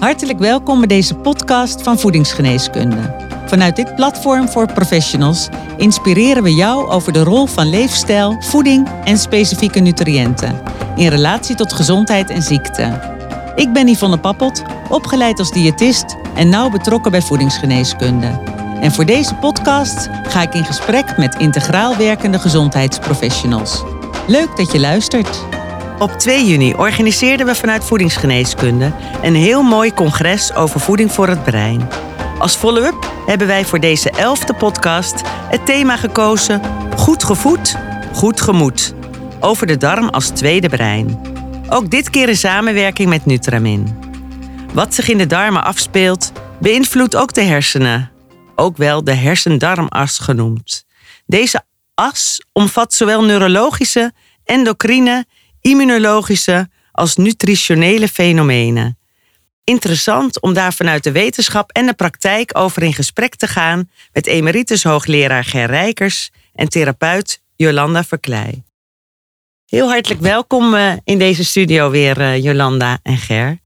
Hartelijk welkom bij deze podcast van Voedingsgeneeskunde. Vanuit dit platform voor professionals inspireren we jou over de rol van leefstijl, voeding en specifieke nutriënten in relatie tot gezondheid en ziekte. Ik ben Yvonne Pappelt, opgeleid als diëtist en nauw betrokken bij voedingsgeneeskunde. En voor deze podcast ga ik in gesprek met integraal werkende gezondheidsprofessionals. Leuk dat je luistert. Op 2 juni organiseerden we vanuit Voedingsgeneeskunde een heel mooi congres over voeding voor het brein. Als follow-up hebben wij voor deze elfde podcast het thema gekozen Goed gevoed, goed gemoed. Over de darm als tweede brein. Ook dit keer in samenwerking met Nutramin. Wat zich in de darmen afspeelt, beïnvloedt ook de hersenen. Ook wel de hersendarmas genoemd. Deze as omvat zowel neurologische, endocrine immunologische als nutritionele fenomenen. Interessant om daar vanuit de wetenschap en de praktijk over in gesprek te gaan met emeritus hoogleraar Ger Rijkers en therapeut Jolanda Verkleij. Heel hartelijk welkom eh, in deze studio weer, eh, Jolanda en Ger.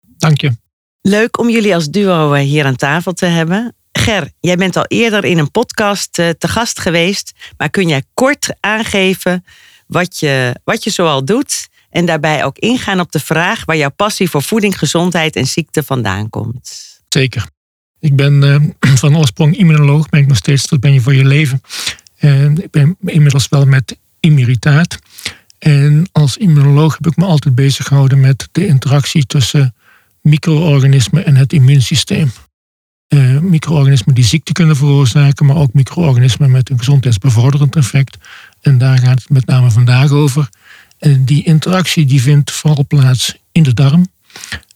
Dank je. Leuk om jullie als duo eh, hier aan tafel te hebben. Ger, jij bent al eerder in een podcast te gast geweest, maar kun jij kort aangeven wat je, wat je zoal doet. En daarbij ook ingaan op de vraag waar jouw passie voor voeding, gezondheid en ziekte vandaan komt. Zeker. Ik ben uh, van oorsprong immunoloog, ben ik nog steeds, dat ben je voor je leven. En ik ben inmiddels wel met immunitaat. En als immunoloog heb ik me altijd bezig gehouden met de interactie tussen micro-organismen en het immuunsysteem. Uh, micro-organismen die ziekte kunnen veroorzaken, maar ook micro-organismen met een gezondheidsbevorderend effect. En daar gaat het met name vandaag over. En die interactie die vindt vooral plaats in de darm.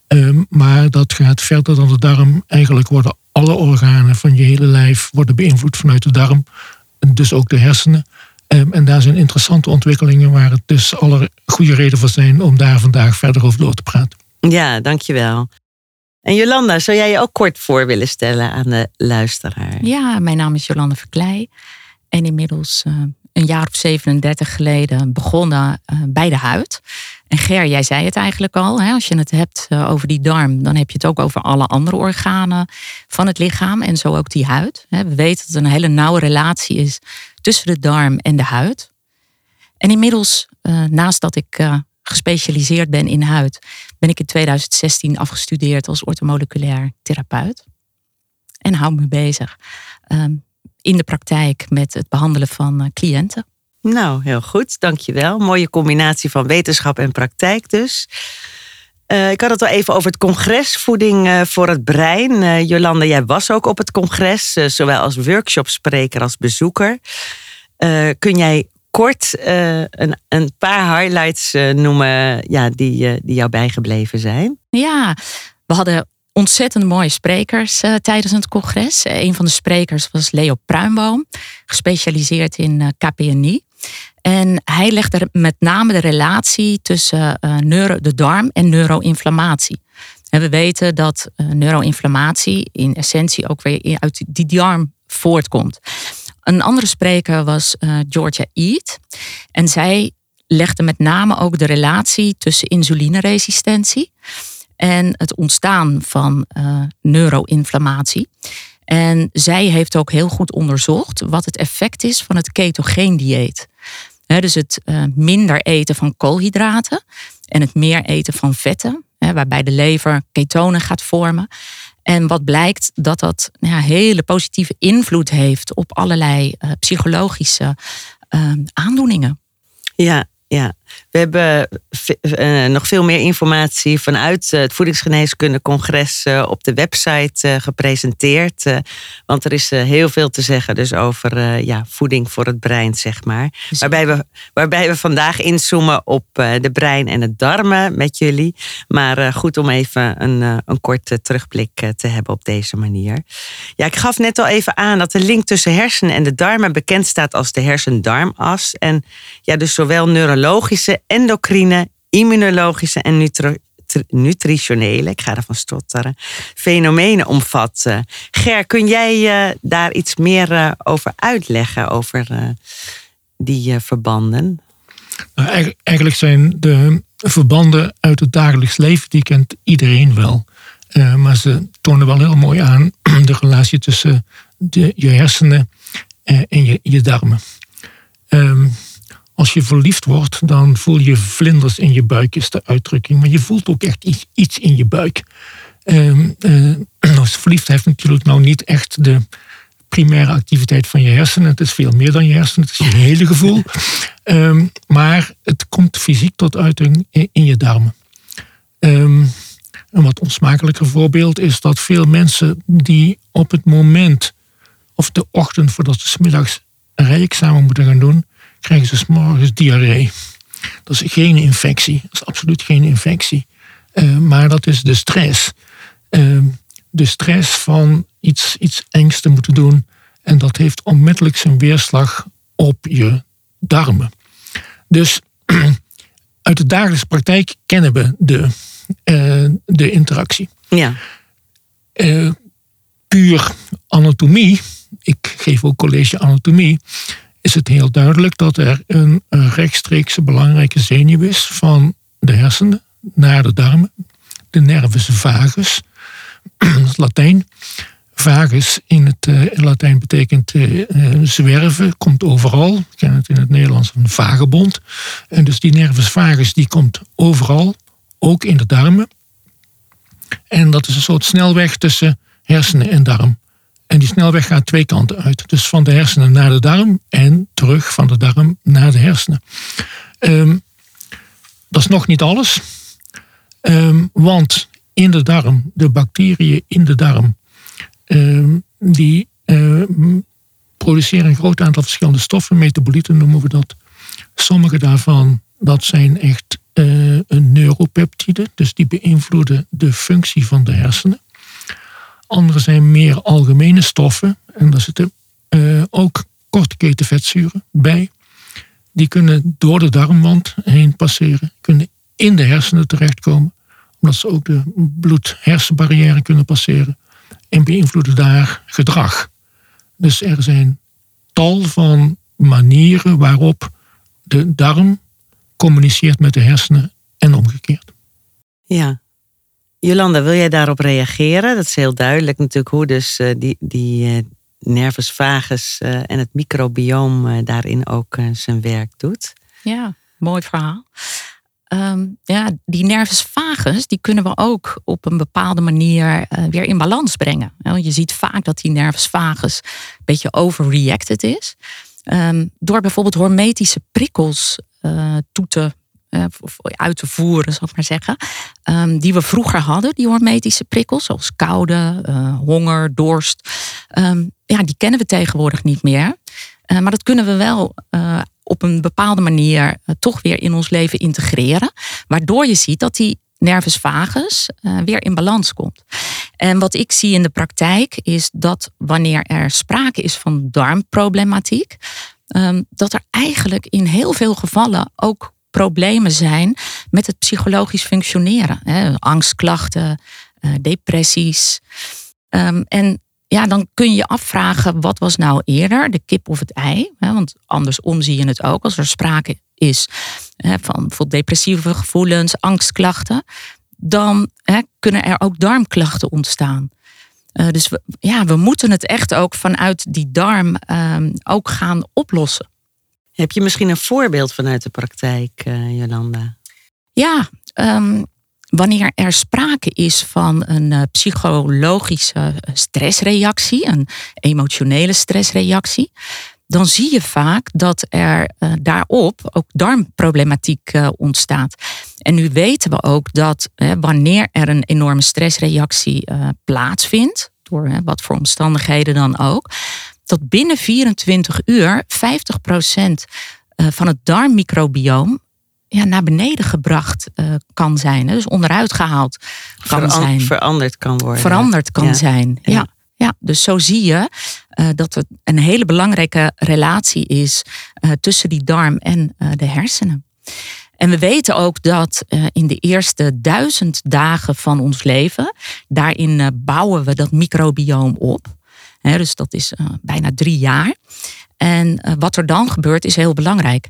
Um, maar dat gaat verder dan de darm. Eigenlijk worden alle organen van je hele lijf worden beïnvloed vanuit de darm. En dus ook de hersenen. Um, en daar zijn interessante ontwikkelingen waar het dus alle goede reden voor zijn om daar vandaag verder over door te praten. Ja, dankjewel. En Jolanda, zou jij je ook kort voor willen stellen aan de luisteraar? Ja, mijn naam is Jolanda Verkleij. En inmiddels uh, een jaar of 37 geleden begonnen uh, bij de huid. En Ger, jij zei het eigenlijk al. Hè? Als je het hebt uh, over die darm, dan heb je het ook over alle andere organen van het lichaam. En zo ook die huid. We weten dat er een hele nauwe relatie is tussen de darm en de huid. En inmiddels, naast dat ik gespecialiseerd ben in huid, ben ik in 2016 afgestudeerd als ortomoleculair therapeut. En hou me bezig um, in de praktijk met het behandelen van uh, cliënten. Nou, heel goed, dankjewel. Mooie combinatie van wetenschap en praktijk dus. Uh, ik had het al even over het congres Voeding uh, voor het Brein. Jolanda, jij was ook op het congres, zowel als workshopspreker als bezoeker. kun jij kort uh, een, een paar highlights uh, noemen ja, die, uh, die jou bijgebleven zijn? Ja, we hadden ontzettend mooie sprekers tijdens het congres. een van de sprekers was Leo Pruimboom, gespecialiseerd in KPNI. En hij legde met name de relatie tussen neuro, de darm en neuroinflammatie. En we weten dat neuroinflammatie in essentie ook weer uit die darm voortkomt. Een andere spreker was Georgia Eat. En zij legde met name ook de relatie tussen insulineresistentie en het ontstaan van uh, neuroinflammatie. En zij heeft ook heel goed onderzocht wat het effect is van het ketogeen dieet. dus het uh, minder eten van koolhydraten en het meer eten van vetten, waarbij de lever ketonen gaat vormen. En wat blijkt dat dat ja, hele positieve invloed heeft op allerlei uh, psychologische aandoeningen. Ja, ja, we hebben uh, nog veel meer informatie vanuit het Voedingsgeneeskundecongres uh, op de website gepresenteerd. want er is heel veel te zeggen dus over ja, voeding voor het brein, zeg maar. Waarbij we, waarbij we vandaag inzoomen op de brein en het darmen met jullie. Maar goed om even een, een korte terugblik te hebben op deze manier. Ja, ik gaf net al even aan dat de link tussen hersenen en de darmen bekend staat als de hersen-darmas. En ja, dus zowel neurologische endocrine, immunologische en nutri nutritionele, ik ga ervan stotteren, fenomenen omvatten. Ger, kun jij uh, daar iets meer uh, over uitleggen, over uh, die verbanden? Nou, eigenlijk zijn de verbanden uit het dagelijks leven, die kent iedereen wel. maar ze tonen wel heel mooi aan de relatie tussen de, je hersenen en je, je darmen. Ehm, als je verliefd wordt, dan voel je vlinders in je buik, is de uitdrukking. Maar je voelt ook echt iets, iets in je buik. Um, als verliefd heeft natuurlijk nou niet echt de primaire activiteit van je hersenen. Het is veel meer dan je hersenen, het is je hele gevoel. Ehm, maar het komt fysiek tot uiting in je darmen. Um, een wat onsmakelijker voorbeeld is dat veel mensen die op het moment of de ochtend voordat ze smiddags een rijexamen moeten gaan doen, krijgen ze s morgens diarree. Dat is geen infectie, dat is absoluut geen infectie. Uh, maar dat is de stress. Uh, de stress van iets, iets engs te moeten doen. En dat heeft onmiddellijk zijn weerslag op je darmen. Dus uit de dagelijkse praktijk kennen we de, uh, de interactie. Ja. Uh, puur anatomie, ik geef ook college anatomie, is het heel duidelijk dat er een, rechtstreekse belangrijke zenuw is van de hersenen naar de darmen, de nervus vagus, dat is Latijn. Vagus in het uh, Latijn betekent uh, zwerven, komt overal. Ik ken het in het Nederlands een vagebond. En dus die nervus vagus die komt overal, ook in de darmen. En dat is een soort snelweg tussen hersenen en darm. En die snelweg gaat twee kanten uit. Dus van de hersenen naar de darm en terug van de darm naar de hersenen. Um, dat is nog niet alles. Um, want in de darm, de bacteriën in de darm, uh, die produceren een groot aantal verschillende stoffen, metabolieten noemen we dat. Sommige daarvan, dat zijn echt uh, een neuropeptide, dus die beïnvloeden de functie van de hersenen. Andere zijn meer algemene stoffen, en daar zitten uh, ook korte keten vetzuren bij. Die kunnen door de darmwand heen passeren, kunnen in de hersenen terechtkomen omdat ze ook de bloed-hersenbarrière kunnen passeren en beïnvloeden daar gedrag. Dus er zijn tal van manieren waarop de darm communiceert met de hersenen en omgekeerd. Ja. Jolanda, wil jij daarop reageren? Dat is heel duidelijk natuurlijk hoe dus uh, die, die uh, nervus vagus uh, en het microbioom daarin ook zijn werk doet. Ja, mooi verhaal. Um, ja, die nervus vagus, die kunnen we ook op een bepaalde manier weer in balans brengen. Je ziet vaak dat die nervus vagus een beetje overreacted is. Um, door bijvoorbeeld hormetische prikkels toe te, of uit te voeren, zal ik maar zeggen. Um, die we vroeger hadden, die hormetische prikkels, zoals koude, honger, dorst. ja, die kennen we tegenwoordig niet meer. maar dat kunnen we wel op een bepaalde manier toch weer in ons leven integreren. Waardoor je ziet dat die nervus vagus weer in balans komt. En wat ik zie in de praktijk is dat wanneer er sprake is van darmproblematiek, um, dat er eigenlijk in heel veel gevallen ook problemen zijn met het psychologisch functioneren. Hè, angstklachten, uh, depressies. Um, en ja, dan kun je afvragen, wat was nou eerder, de kip of het ei? Want andersom zie je het ook als er sprake is van bijvoorbeeld depressieve gevoelens, angstklachten. Dan kunnen er ook darmklachten ontstaan. Uh, dus we, ja, we moeten het echt ook vanuit die darm um, ook gaan oplossen. Heb je misschien een voorbeeld vanuit de praktijk, uh, Jolanda? Ja, um, wanneer er sprake is van een uh, psychologische stressreactie, een emotionele stressreactie, dan zie je vaak dat er uh, daarop ook darmproblematiek ontstaat. En nu weten we ook dat wanneer er een enorme stressreactie plaatsvindt, door wat voor omstandigheden dan ook, dat binnen 24 uur 50% van het darmmicrobioom ja, naar beneden gebracht uh, kan zijn. Dus onderuit gehaald kan Veran zijn. Veranderd kan worden. Veranderd kan ja. zijn, ja. ja. ja. dus zo zie je uh, dat het een hele belangrijke relatie is uh, tussen die darm en de hersenen. En we weten ook dat in de eerste duizend dagen van ons leven, daarin bouwen we dat microbioom op. dus dat is bijna drie jaar. En wat er dan gebeurt is heel belangrijk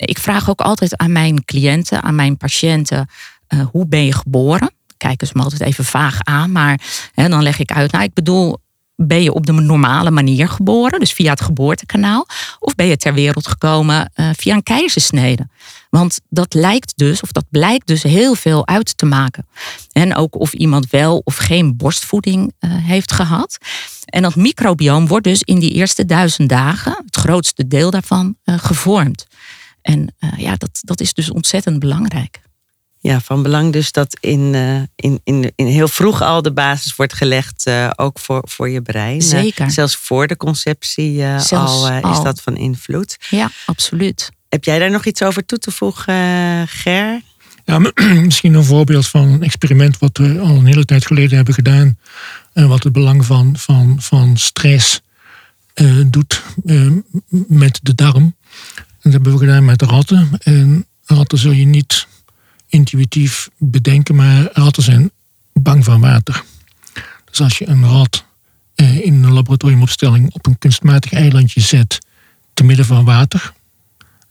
ik vraag ook altijd aan mijn cliënten, aan mijn patiënten, uh, hoe ben je geboren? kijken ze me altijd even vaag aan. Maar dan leg ik uit, nou ik bedoel, ben je op de normale manier geboren, dus via het geboortekanaal, of ben je ter wereld gekomen uh, via een keizersnede? Want dat lijkt dus, of dat blijkt dus heel veel uit te maken. En ook of iemand wel of geen borstvoeding uh, heeft gehad. En dat microbioom wordt dus in die eerste duizend dagen, het grootste deel daarvan, uh, gevormd. En ja, dat, dat is dus ontzettend belangrijk ja, van belang dus dat in, uh, in, in, in heel vroeg al de basis wordt gelegd, uh, ook voor, voor je brein. Zeker. Uh, zelfs voor de conceptie al, al, is dat van invloed. Ja, absoluut. Heb jij daar nog iets over toe te voegen, Ger? Ja, misschien een voorbeeld van een experiment wat we al een hele tijd geleden hebben gedaan. En wat het belang van, van, van stress doet met de darm. Dat hebben we gedaan met de ratten. En ratten zul je niet intuïtief bedenken, maar ratten zijn bang van water. Dus als je een rat eh, in een laboratoriumopstelling op een kunstmatig eilandje zet, te midden van water,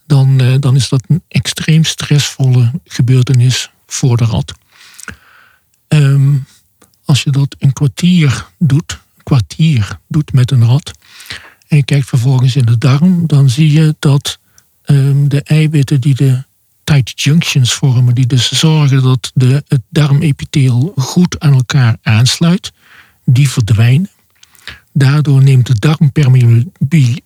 dan, eh, dan is dat een extreem stressvolle gebeurtenis voor de rat. Ehm, als je dat een kwartier doet, kwartier doet met een rat, en je kijkt vervolgens in de darm, dan zie je dat ehm, de eiwitten die de tight junctions vormen, die dus zorgen dat de, het darmepitheel goed aan elkaar aansluit, die verdwijnen. Daardoor neemt de darmpermeabiliteit,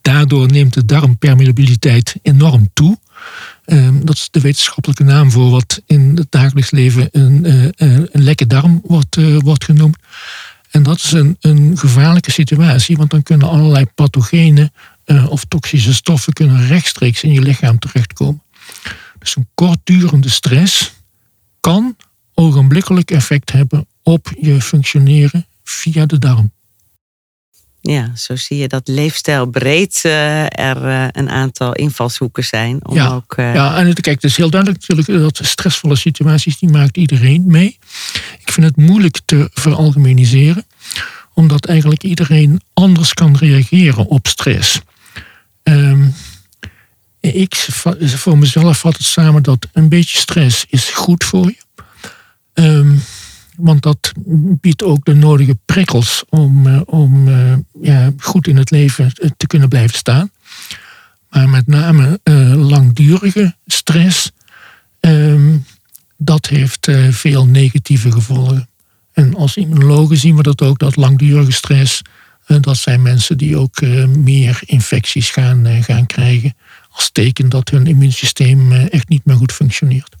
daardoor neemt de darmpermeabiliteit enorm toe. Um, dat is de wetenschappelijke naam voor wat in het dagelijks leven een, uh, een lekke darm wordt, uh, wordt genoemd. En dat is een, een gevaarlijke situatie, want dan kunnen allerlei pathogenen uh, of toxische stoffen kunnen rechtstreeks in je lichaam terechtkomen. Dus een kortdurende stress kan ogenblikkelijk effect hebben op je functioneren via de darm. Ja, zo zie je dat leefstijlbreed uh, er uh, een aantal invalshoeken zijn. Om ja, ook, uh... ja, en het, kijk, het is heel duidelijk natuurlijk dat stressvolle situaties, die maakt iedereen mee. Ik vind het moeilijk te veralgemeniseren, omdat eigenlijk iedereen anders kan reageren op stress. Um, ik voor mezelf vat het samen dat een beetje stress is goed voor je. Um, want dat biedt ook de nodige prikkels om, uh, om uh, ja, goed in het leven te kunnen blijven staan. Maar met name langdurige stress, um, dat heeft veel negatieve gevolgen. En als immunologen zien we dat ook, dat langdurige stress, dat zijn mensen die ook meer infecties gaan, gaan krijgen als teken dat hun immuunsysteem eh, echt niet meer goed functioneert.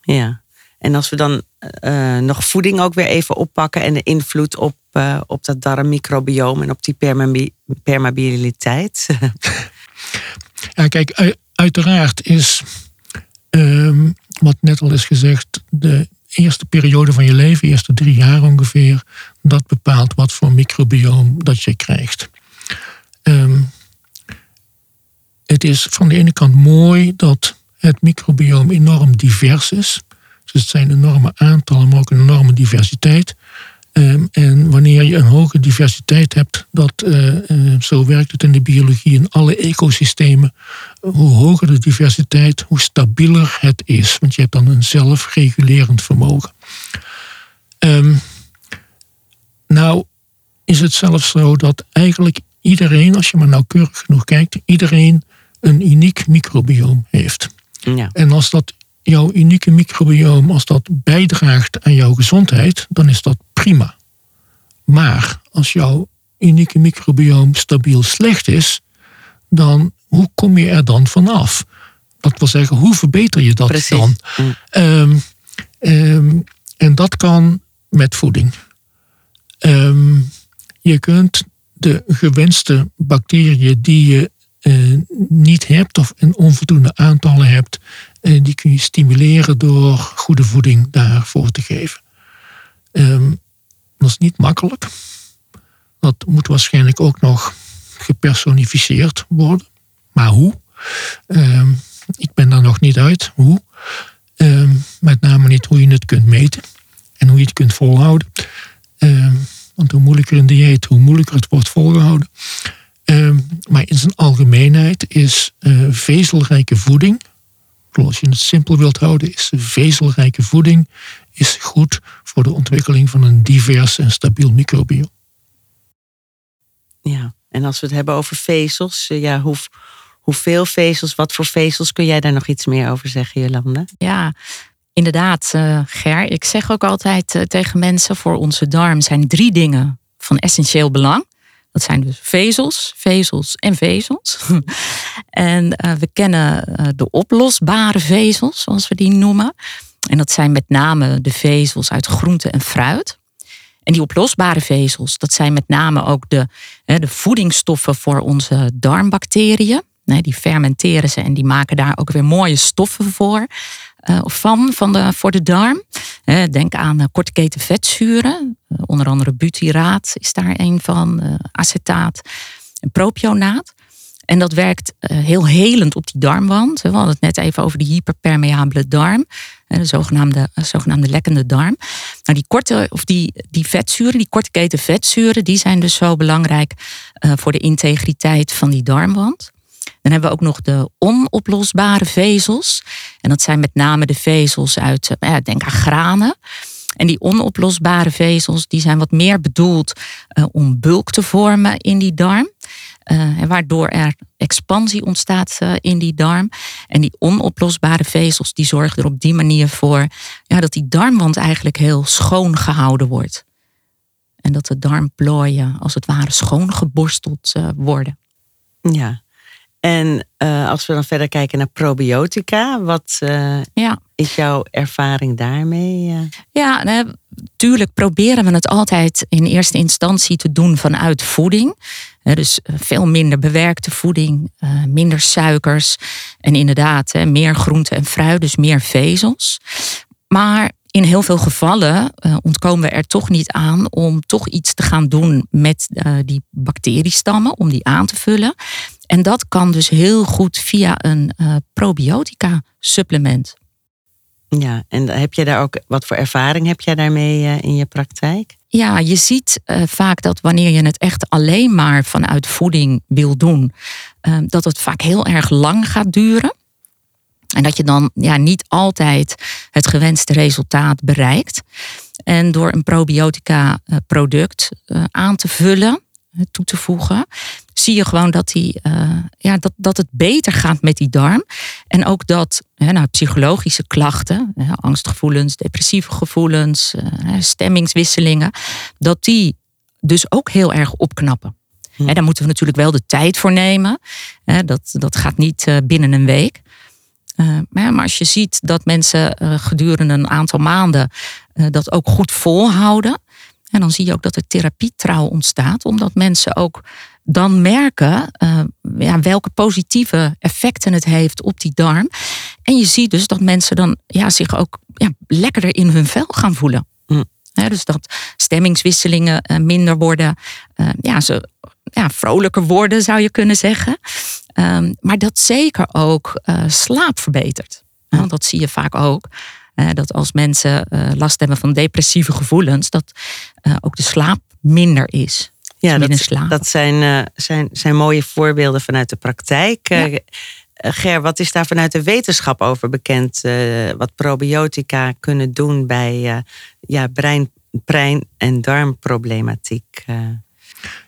Ja, en als we dan uh, nog voeding ook weer even oppakken en de invloed op, uh, op dat darmmicrobioom en op die permeabiliteit. ja, kijk, uiteraard is, um, wat net al is gezegd, de eerste periode van je leven, de eerste drie jaar ongeveer, dat bepaalt wat voor microbioom dat je krijgt. Um, het is van de ene kant mooi dat het microbioom enorm divers is. Dus het zijn enorme aantallen, maar ook een enorme diversiteit. Um, en wanneer je een hoge diversiteit hebt, dat, uh, uh, zo werkt het in de biologie in alle ecosystemen. Hoe hoger de diversiteit, hoe stabieler het is. Want je hebt dan een zelfregulerend vermogen. Um, nou is het zelfs zo dat eigenlijk iedereen, als je maar nauwkeurig genoeg kijkt, iedereen een uniek microbioom heeft. Ja. En als dat jouw unieke microbioom, als dat bijdraagt aan jouw gezondheid, dan is dat prima. Maar als jouw unieke microbioom stabiel slecht is, dan hoe kom je er dan vanaf? Dat wil zeggen, hoe verbeter je dat Precies. dan? Mm. Um, um, en dat kan met voeding. Um, je kunt de gewenste bacteriën die je uh, niet hebt of een onvoldoende aantallen hebt, uh, die kun je stimuleren door goede voeding daarvoor te geven. Um, dat is niet makkelijk. Dat moet waarschijnlijk ook nog gepersonificeerd worden. Maar hoe? Um, ik ben daar nog niet uit. Hoe? Um, met name niet hoe je het kunt meten en hoe je het kunt volhouden. want hoe moeilijker een dieet, hoe moeilijker het wordt volgehouden. Uh, maar in zijn algemeenheid is uh, vezelrijke voeding Als je het simpel wilt houden, is vezelrijke voeding is goed voor de ontwikkeling van een divers en stabiel microbiome. Ja, en als we het hebben over vezels, eh, ja, hoe, hoeveel vezels, wat voor vezels, kun jij daar nog iets meer over zeggen, Jolanda? Ja, inderdaad, uh, Ger. Ik zeg ook altijd uh, tegen mensen: voor onze darm zijn drie dingen van essentieel belang. Dat zijn dus vezels, vezels en vezels. en uh, we kennen de oplosbare vezels, zoals we die noemen. En dat zijn met name de vezels uit groente en fruit. En die oplosbare vezels, dat zijn met name ook de, de voedingsstoffen voor onze darmbacteriën. Die fermenteren ze en die maken daar ook weer mooie stoffen voor. Uh, van, van de, voor de darm. denk aan uh, korte keten vetzuren. Onder andere butyraat is daar een van. acetaat en propionaat. En dat werkt heel helend op die darmwand. We hadden het net even over die hyperpermeabele darm. De zogenaamde, zogenaamde lekkende darm. Nou, die korte, of die, die vetzuren, die korte keten vetzuren, die zijn dus zo belangrijk voor de integriteit van die darmwand. Dan hebben we ook nog de onoplosbare vezels. En dat zijn met name de vezels uit, eh, ja, denk aan granen. En die onoplosbare vezels die zijn wat meer bedoeld uh, om bulk te vormen in die darm. Uh, waardoor er expansie ontstaat in die darm. En die onoplosbare vezels die zorgen er op die manier voor ja, dat die darmwand eigenlijk heel schoon gehouden wordt. En dat de darmplooien als het ware schoongeborsteld worden. Ja, en uh, als we dan verder kijken naar probiotica, wat uh, ja. is jouw ervaring daarmee? Uh? Ja, natuurlijk proberen we het altijd in eerste instantie te doen vanuit voeding. Dus veel minder bewerkte voeding, minder suikers en inderdaad meer groente en fruit, dus meer vezels. Maar in heel veel gevallen ontkomen we er toch niet aan om toch iets te gaan doen met die bacteriestammen, om die aan te vullen. En dat kan dus heel goed via een uh, probiotica supplement. Ja, en heb je daar ook wat voor ervaring heb jij daarmee uh, in je praktijk? Ja, je ziet uh, vaak dat wanneer je het echt alleen maar vanuit voeding wil doen, dat het vaak heel erg lang gaat duren. En dat je dan ja, niet altijd het gewenste resultaat bereikt. En door een probiotica product aan te vullen, toe te voegen, zie je gewoon dat, die, uh, ja, dat, dat het beter gaat met die darm. En ook dat hè, nou, psychologische klachten, hè, angstgevoelens, depressieve gevoelens, uh, stemmingswisselingen, dat die dus ook heel erg opknappen. Hm. Hè, daar moeten we natuurlijk wel de tijd voor nemen. Hè, dat, dat gaat niet uh, binnen een week. maar, maar als je ziet dat mensen gedurende een aantal maanden dat ook goed volhouden. En dan zie je ook dat er therapietrouw ontstaat, omdat mensen ook dan merken uh, ja, welke positieve effecten het heeft op die darm. En je ziet dus dat mensen dan ja, zich ook ja, lekkerder in hun vel gaan voelen. Mm. dus dat stemmingswisselingen uh, minder worden. Uh, ja, ze ja, vrolijker worden, zou je kunnen zeggen. Um, maar dat zeker ook slaap verbetert. Want dat zie je vaak ook. Dat als mensen last hebben van depressieve gevoelens, dat ook de slaap minder is. Ja, dat, dat zijn, uh, zijn, zijn mooie voorbeelden vanuit de praktijk. Ja. Uh, Ger, wat is daar vanuit de wetenschap over bekend? Uh, wat probiotica kunnen doen bij ja, brein, brein- en darmproblematiek?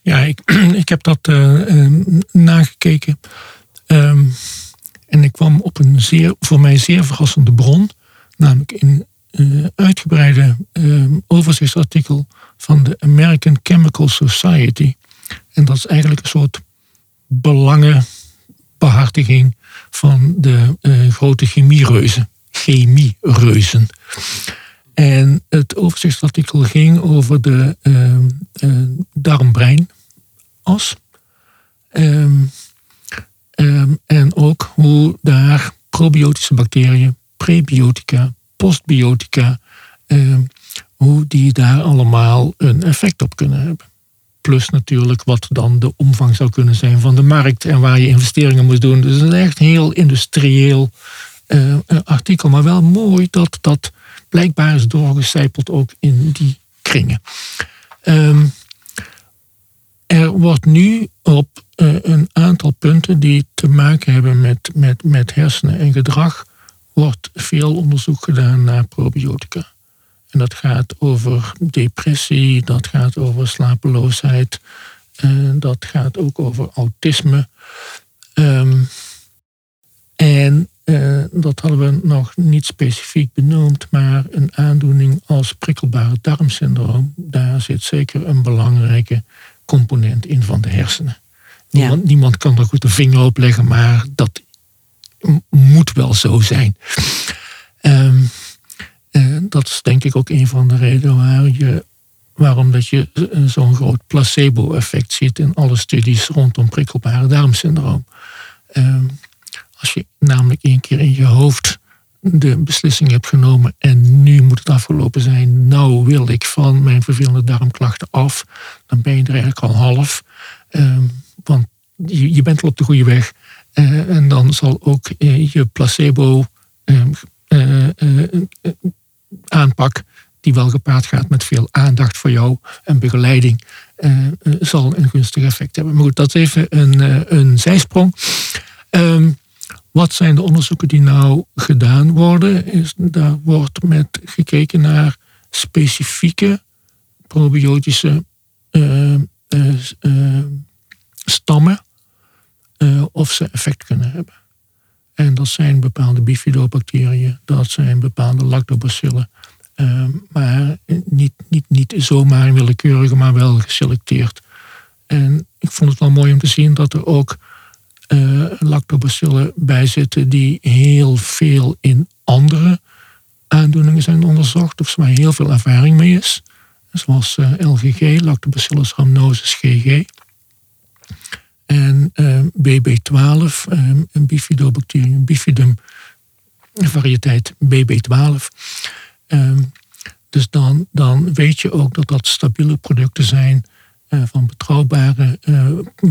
Ja, ik, ik heb dat nagekeken. Um, en ik kwam op een zeer, voor mij zeer verrassende bron. Namelijk in uh, uitgebreide uh, overzichtsartikel van de American Chemical Society. En dat is eigenlijk een soort belangenbehartiging van de uh, grote chemiereuzen. Chemiereuzen. En het overzichtsartikel ging over de darm-brein-as. Um, en ook hoe daar probiotische bacteriën, prebiotica, postbiotica, eh, hoe die daar allemaal een effect op kunnen hebben. Plus natuurlijk wat dan de omvang zou kunnen zijn van de markt en waar je investeringen moet doen. Dus is echt een heel industrieel uh, artikel, maar wel mooi dat dat blijkbaar is doorgecijpeld ook in die kringen. Um, er wordt nu op uh, een aantal punten die te maken hebben met, met, met hersenen en gedrag wordt veel onderzoek gedaan naar probiotica. En dat gaat over depressie, dat gaat over slapeloosheid, en dat gaat ook over autisme. Ehm, en uh, dat hadden we nog niet specifiek benoemd, maar een aandoening als prikkelbare darmsyndroom, daar zit zeker een belangrijke component in van de hersenen. Niemand, niemand kan er goed de vinger op leggen, maar dat moet wel zo zijn. Um, uh, dat is denk ik ook een van de redenen waar je, waarom dat je zo'n groot placebo-effect ziet in alle studies rondom prikkelbare darmsyndroom. Um, als je namelijk één keer in je hoofd de beslissing hebt genomen en nu moet het afgelopen zijn, nou wil ik van mijn vervelende darmklachten af, dan ben je er eigenlijk al half. Um, want je, je, bent al op de goede weg. En dan zal ook uh, je placebo um, uh, aanpak, die wel gepaard gaat met veel aandacht voor jou en begeleiding, zal een gunstig effect hebben. Maar goed, dat is even een, een zijsprong. Um, wat zijn de onderzoeken die nou gedaan worden? Is, daar wordt met gekeken naar specifieke probiotische uh, stammen of ze effect kunnen hebben. En dat zijn bepaalde bifidobacteriën, dat zijn bepaalde lactobacillen. maar niet, niet, niet zomaar willekeurige, maar wel geselecteerd. En ik vond het wel mooi om te zien dat er ook uh, lactobacillen bijzitten die heel veel in andere aandoeningen zijn onderzocht, of waar heel veel ervaring mee is. Zoals LGG, Lactobacillus rhamnosus GG. En uh, BB12, een bifidobacterium, bifidum, variëteit BB12. dus dan, dan weet je ook dat dat stabiele producten zijn van betrouwbare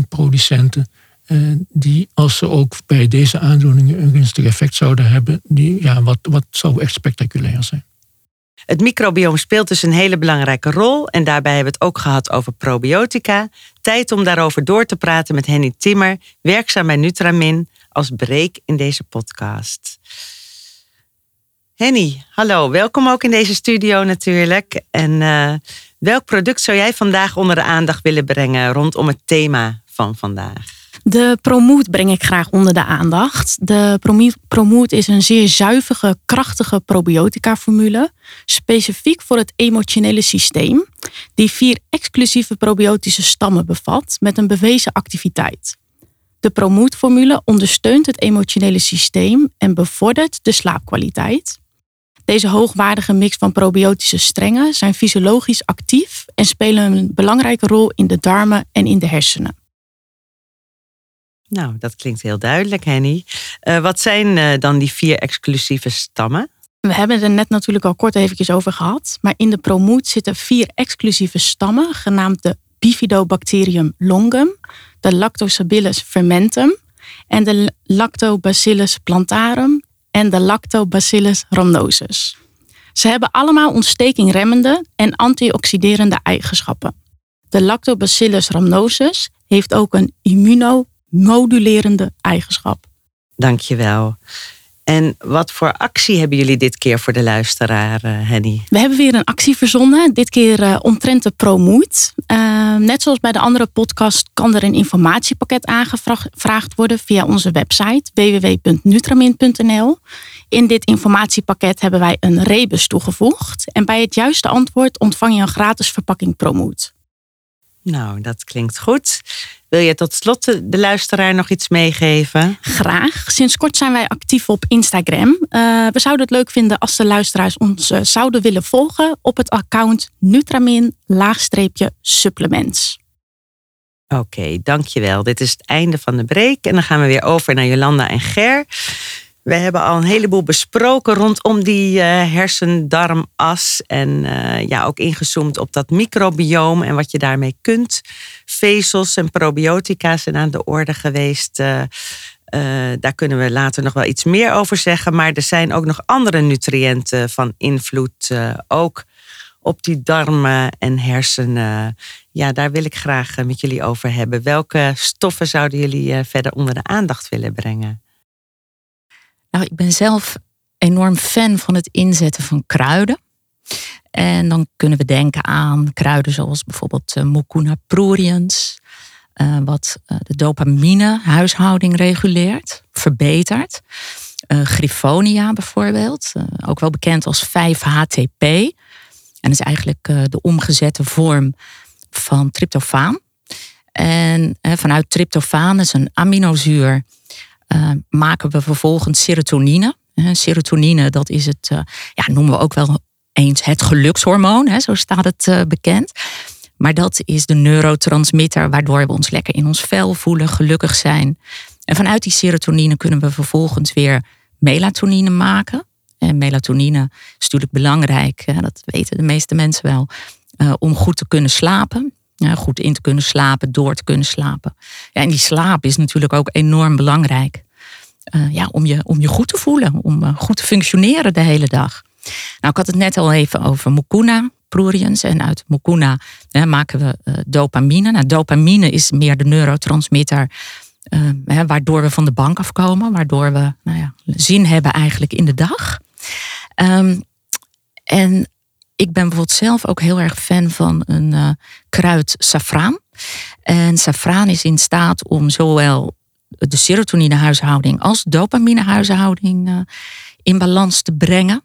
producenten eh, die als ze ook bij deze aandoeningen een gunstig effect zouden hebben, die, ja, wat, wat zou echt spectaculair zijn. Het microbiome speelt dus een hele belangrijke rol en daarbij hebben we het ook gehad over probiotica. Tijd om daarover door te praten met Henny Timmer, werkzaam bij Nutramin, als breek in deze podcast. Henny, hallo, welkom ook in deze studio natuurlijk. En uh, welk product zou jij vandaag onder de aandacht willen brengen rondom het thema van vandaag? De Promoot breng ik graag onder de aandacht. De Promoot is een zeer zuivige, krachtige probiotica-formule, specifiek voor het emotionele systeem, die vier exclusieve probiotische stammen bevat met een bewezen activiteit. De Promoot-formule ondersteunt het emotionele systeem en bevordert de slaapkwaliteit. Deze hoogwaardige mix van probiotische strengen zijn fysiologisch actief en spelen een belangrijke rol in de darmen en in de hersenen. Nou, dat klinkt heel duidelijk, Henny. Uh, wat zijn uh, dan die vier exclusieve stammen? We hebben er net natuurlijk al kort eventjes over gehad. Maar in de promoot zitten vier exclusieve stammen, genaamd de Bifidobacterium longum, de Lactobacillus fermentum en de Lactobacillus plantarum en de Lactobacillus rhamnosus. Ze hebben allemaal ontstekingremmende en antioxiderende eigenschappen. De Lactobacillus rhamnosus heeft ook een immuno modulerende eigenschap. Dankjewel. En wat voor actie hebben jullie dit keer voor de luisteraar, uh, Henny? We hebben weer een actie verzonnen, dit keer uh, omtrent de ProMoed. Uh, net zoals bij de andere podcast kan er een informatiepakket aangevraagd worden via onze website www.nutramin.nl. In dit informatiepakket hebben wij een rebus toegevoegd. En bij het juiste antwoord ontvang je een gratis verpakking ProMoed. Nou, dat klinkt goed. Wil je tot slot de luisteraar nog iets meegeven? Graag. Sinds kort zijn wij actief op Instagram. Uh, we zouden het leuk vinden als de luisteraars ons uh, zouden willen volgen op het account Nutramin-supplements. Oké, okay, dankjewel. Dit is het einde van de break en dan gaan we weer over naar Jolanda en Ger. We hebben al een heleboel besproken rondom die uh, hersendarmas. En uh, ja, ook ingezoomd op dat microbioom en wat je daarmee kunt. Vezels en probiotica zijn aan de orde geweest. Uh, daar kunnen we later nog wel iets meer over zeggen. Maar er zijn ook nog andere nutriënten van invloed. ook op die darmen en hersenen. Ja, daar wil ik graag met jullie over hebben. Welke stoffen zouden jullie verder onder de aandacht willen brengen? Nou, ik ben zelf enorm fan van het inzetten van kruiden. En dan kunnen we denken aan kruiden zoals bijvoorbeeld uh, Mucuna pruriens, uh, wat uh, de dopamine-huishouding reguleert, verbetert. Griffonia bijvoorbeeld, ook wel bekend als 5-HTP. En is eigenlijk de omgezette vorm van tryptofaan. En vanuit tryptofaan, is een aminozuur, maken we vervolgens serotonine. serotonine, dat is het, ja, noemen we ook wel eens het gelukshormoon, hè, zo staat het bekend. Maar dat is de neurotransmitter waardoor we ons lekker in ons vel voelen, gelukkig zijn. En vanuit die serotonine kunnen we vervolgens weer melatonine maken. En melatonine is natuurlijk belangrijk, dat weten de meeste mensen wel, om goed te kunnen slapen. Goed in te kunnen slapen, door te kunnen slapen. Ja, en die slaap is natuurlijk ook enorm belangrijk. Uh, ja, om, je, om je goed te voelen, om goed te functioneren de hele dag. Nou, ik had het net al even over mucuna pruriens. En uit mucuna hè, maken we uh, dopamine. Nou, dopamine is meer de neurotransmitter hè, waardoor we van de bank afkomen. Waardoor we nou ja, zin hebben eigenlijk in de dag. Um, en ik ben bijvoorbeeld zelf ook heel erg fan van een uh, kruid safraan. En safraan is in staat om zowel de serotoninehuishouding als dopaminehuishouding in balans te brengen.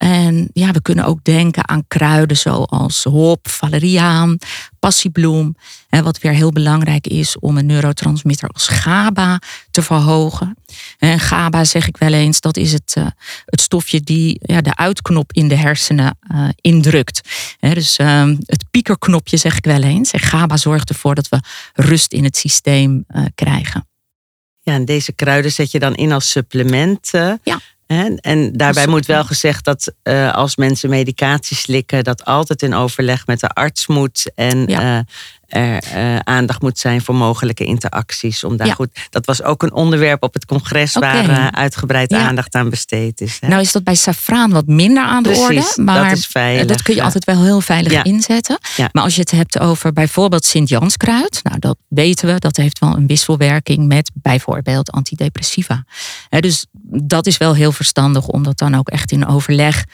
En ja, we kunnen ook denken aan kruiden zoals hop, valeriaan, passiebloem. Wat weer heel belangrijk is om een neurotransmitter als GABA te verhogen. En GABA zeg ik wel eens, dat is het, eh, het stofje die ja, de uitknop in de hersenen uh, indrukt. Dus ehm, het piekerknopje zeg ik wel eens. En GABA zorgt ervoor dat we rust in het systeem uh, krijgen. Ja, en deze kruiden zet je dan in als supplement. Ja. En daarbij moet wel gezegd dat uh, als mensen medicatie slikken, dat altijd in overleg met de arts moet. En ja. uh, er uh, aandacht moet zijn voor mogelijke interacties. Om daar Ja. goed, dat was ook een onderwerp op het congres waar uh, uitgebreid Ja. aandacht aan besteed is. Hè? Nou is dat bij safraan wat minder aan de Precies, orde. Maar dat is veilig. eh, dat kun je ja. altijd wel heel veilig inzetten. Maar als je het hebt over bijvoorbeeld Sint-Janskruid. Nou, dat weten we. Dat heeft wel een wisselwerking met bijvoorbeeld antidepressiva. Dus dat is wel heel verstandig om dat dan ook echt in overleg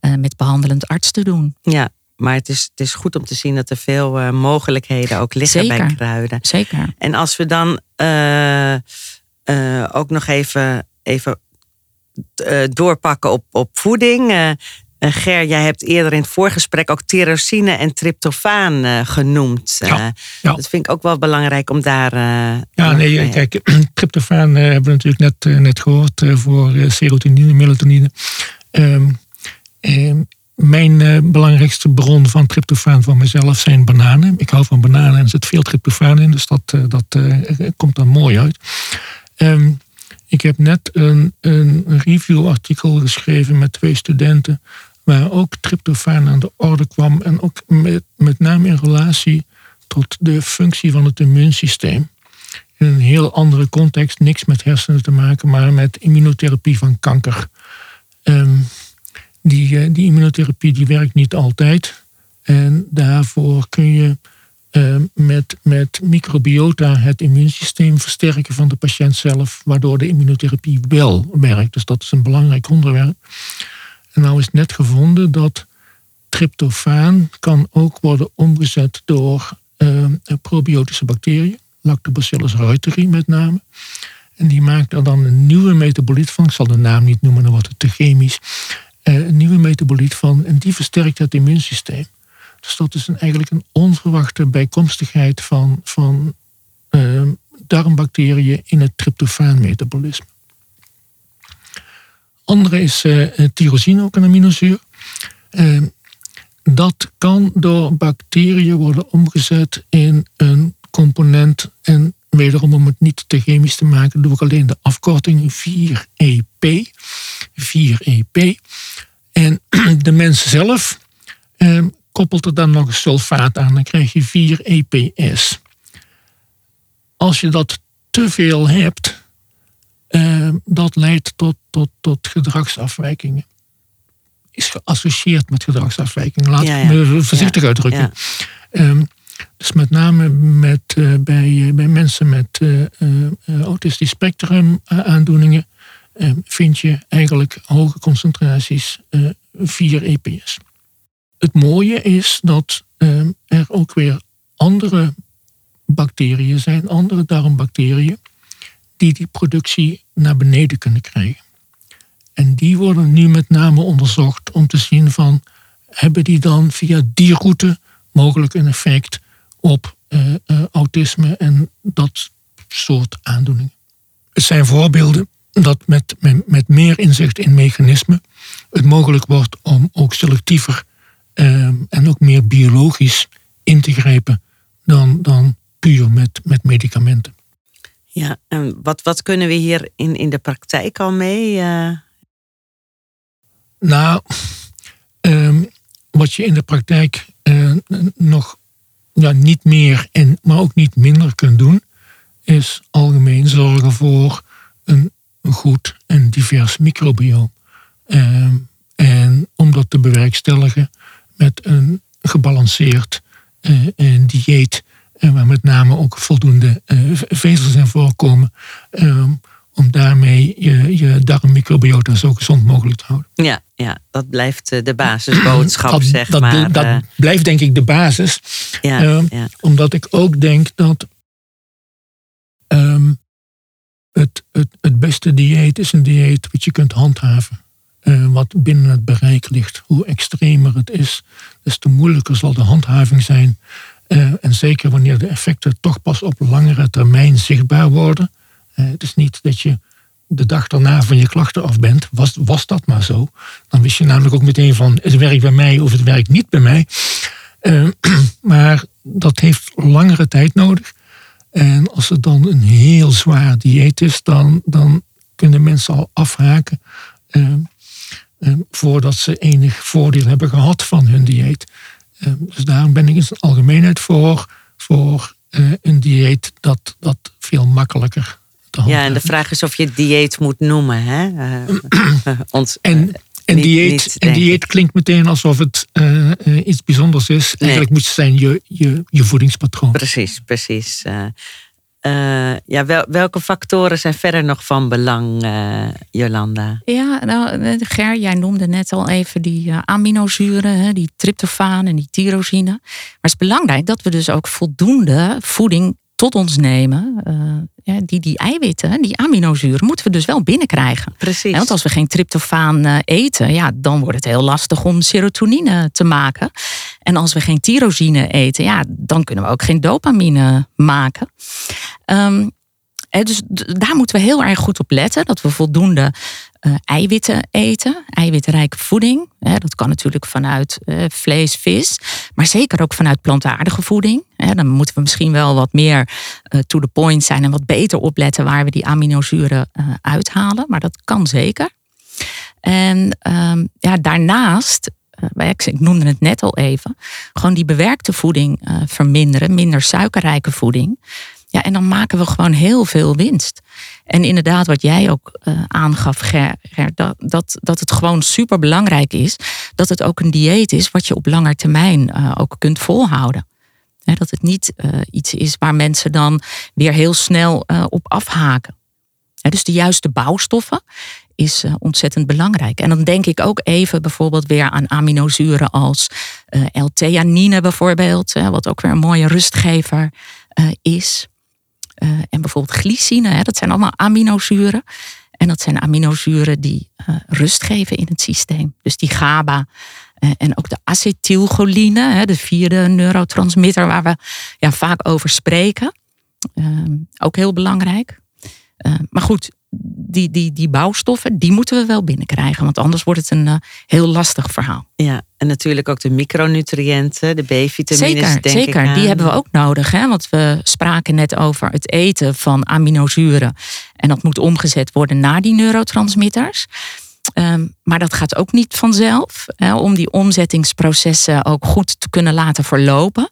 eh, met behandelend arts te doen. Ja, maar het is, het is goed om te zien dat er veel eh, mogelijkheden ook liggen bij kruiden. Zeker. En als we dan eh, eh, ook nog even, even eh, doorpakken op, op voeding. Ger, jij hebt eerder in het voorgesprek ook tyrosine en tryptofaan eh, genoemd. Ja, ja. Dat vind ik ook wel belangrijk om daar. eh, Ja, nee, mee- kijk, tryptofaan eh, hebben we natuurlijk net, net gehoord eh, voor serotonine, melatonine. Ehm, ehm, mijn eh, belangrijkste bron van tryptofaan voor mezelf zijn bananen. Ik hou van bananen en er zit veel tryptofaan in, dus dat, eh, dat eh, komt dan mooi uit. Ehm, ik heb net een, een reviewartikel geschreven met twee studenten, waar ook tryptofaan aan de orde kwam en ook met, met name in relatie tot de functie van het immuunsysteem in een heel andere context, niks met hersenen te maken, maar met immunotherapie van kanker. Ehm, die, eh, die immunotherapie die werkt niet altijd. En daarvoor kun je ehm, met, met microbiota het immuunsysteem versterken van de patiënt zelf, waardoor de immunotherapie wel werkt. Dus dat is een belangrijk onderwerp. En nou is net gevonden dat tryptofaan kan ook worden omgezet door ehm, probiotische bacteriën. Lactobacillus reuteri met name. En die maakt er dan een nieuwe metaboliet van. Ik zal de naam niet noemen, dan wordt het te chemisch. Eh, een nieuwe metaboliet van en die versterkt het immuunsysteem. Dus dat is een, eigenlijk een onverwachte bijkomstigheid van, van eh, darmbacteriën in het tryptofaan-metabolisme. Andere is eh, eh, tyrosine, ook een aminozuur. Eh, dat kan door bacteriën worden omgezet in een component. En wederom om het niet te chemisch te maken, doe ik alleen de afkorting 4EP. 4EP. En de mens zelf eh, koppelt er dan nog een sulfaat aan. Dan krijg je 4EPS. Als je dat te veel hebt, eh, dat leidt tot, tot, tot gedragsafwijkingen. Is geassocieerd met gedragsafwijkingen. Laat Ja, ik ja. me voorzichtig uitdrukken. ja. Dus met name met, eh, bij, eh, bij mensen met eh, autistisch spectrum aandoeningen vind je eigenlijk hoge concentraties 4 EPS. Het mooie is dat er ook weer andere bacteriën zijn, andere darmbacteriën, die die productie naar beneden kunnen krijgen. En die worden nu met name onderzocht om te zien van, hebben die dan via die route mogelijk een effect op uh, uh, autisme en dat soort aandoeningen. Het zijn voorbeelden dat met, met, met meer inzicht in mechanismen het mogelijk wordt om ook selectiever uh, en ook meer biologisch in te grijpen dan, dan puur met, met medicamenten. Ja, en wat, wat kunnen we hier in, in de praktijk al mee? Uh... Nou, um, wat je in de praktijk uh, nog ja, niet meer, en, maar ook niet minder kunt doen, is algemeen zorgen voor een, een goed en divers microbioom. Um, en om dat te bewerkstelligen met een gebalanceerd uh, dieet en waar met name ook voldoende uh, vezels in voorkomen. Om daarmee je, je darmmicrobiota zo gezond mogelijk te houden. Ja, ja dat blijft eh, de basisboodschap, dat, zeg dat, maar. Dat uh, blijft denk ik de basis. Ja, um, ja. Omdat ik ook denk dat um, het, het, het beste dieet is een dieet wat je kunt handhaven. Uh, wat binnen het bereik ligt. Hoe extremer het is, des te moeilijker zal de handhaving zijn. Uh, en zeker wanneer de effecten toch pas op langere termijn zichtbaar worden. Uh, het is niet dat je de dag daarna van je klachten af bent. Was, was dat maar zo. Dan wist je namelijk ook meteen van het werkt bij mij of het werkt niet bij mij. Uh, maar dat heeft langere tijd nodig. En als het dan een heel zwaar dieet is, dan, dan kunnen mensen al afhaken. voordat ze enig voordeel hebben gehad van hun dieet. Dus daarom ben ik in zijn algemeenheid voor, voor een dieet dat, dat veel makkelijker te Ja, en de vraag is of je dieet moet noemen. Hè? Uh, ons, en, en, niet, dieet, niet, en dieet klinkt meteen alsof het uh, iets bijzonders is. Nee. Eigenlijk moet het zijn je, je, je voedingspatroon. Precies, precies. Uh, ja, wel, welke factoren zijn verder nog van belang, uh, Jolanda? Ja, nou, Ger, jij noemde net al even die uh, aminozuren, hè, die tryptofaan en die tyrosine. Maar het is belangrijk dat we dus ook voldoende voeding tot ons nemen. Ja, die, die eiwitten, die aminozuren, moeten we dus wel binnenkrijgen. Precies. Want als we geen tryptofaan eten, ja, dan wordt het heel lastig om serotonine te maken. En als we geen tyrosine eten, ja, dan kunnen we ook geen dopamine maken. Um, dus daar moeten we heel erg goed op letten. Dat we voldoende uh, eiwitten eten. Eiwitrijke voeding. Hè, dat kan natuurlijk vanuit uh, vlees, vis. Maar zeker ook vanuit plantaardige voeding. Hè, dan moeten we misschien wel wat meer uh, to the point zijn. En wat beter opletten waar we die aminozuren uithalen. Maar dat kan zeker. En um, ja, daarnaast ik noemde het net al even, gewoon die bewerkte voeding verminderen, minder suikerrijke voeding. Ja, en dan maken we gewoon heel veel winst. En inderdaad, wat jij ook uh, aangaf, Ger, dat, dat, dat het gewoon super belangrijk is dat het ook een dieet is wat je op lange termijn uh, ook kunt volhouden. He, dat het niet iets is waar mensen dan weer heel snel op afhaken. Dus de juiste bouwstoffen is ontzettend belangrijk. En dan denk ik ook even bijvoorbeeld weer aan aminozuren als L-theanine bijvoorbeeld, wat ook weer een mooie rustgever is. En bijvoorbeeld glycine, hè, dat zijn allemaal aminozuren. En dat zijn aminozuren die rust geven in het systeem. Dus die GABA en ook de acetylcholine, de vierde neurotransmitter waar we ja, vaak over spreken. Ehm, ook heel belangrijk. maar goed, die, die, die bouwstoffen, die moeten we wel binnenkrijgen. Want anders wordt het een uh, heel lastig verhaal. Ja, en natuurlijk ook de micronutriënten, de B-vitamines. Zeker, denk zeker. Ik die hebben we ook nodig. Hè? Want we spraken net over het eten van aminozuren. En dat moet omgezet worden naar die neurotransmitters. Um, maar dat gaat ook niet vanzelf. Hè, om die omzettingsprocessen ook goed te kunnen laten verlopen,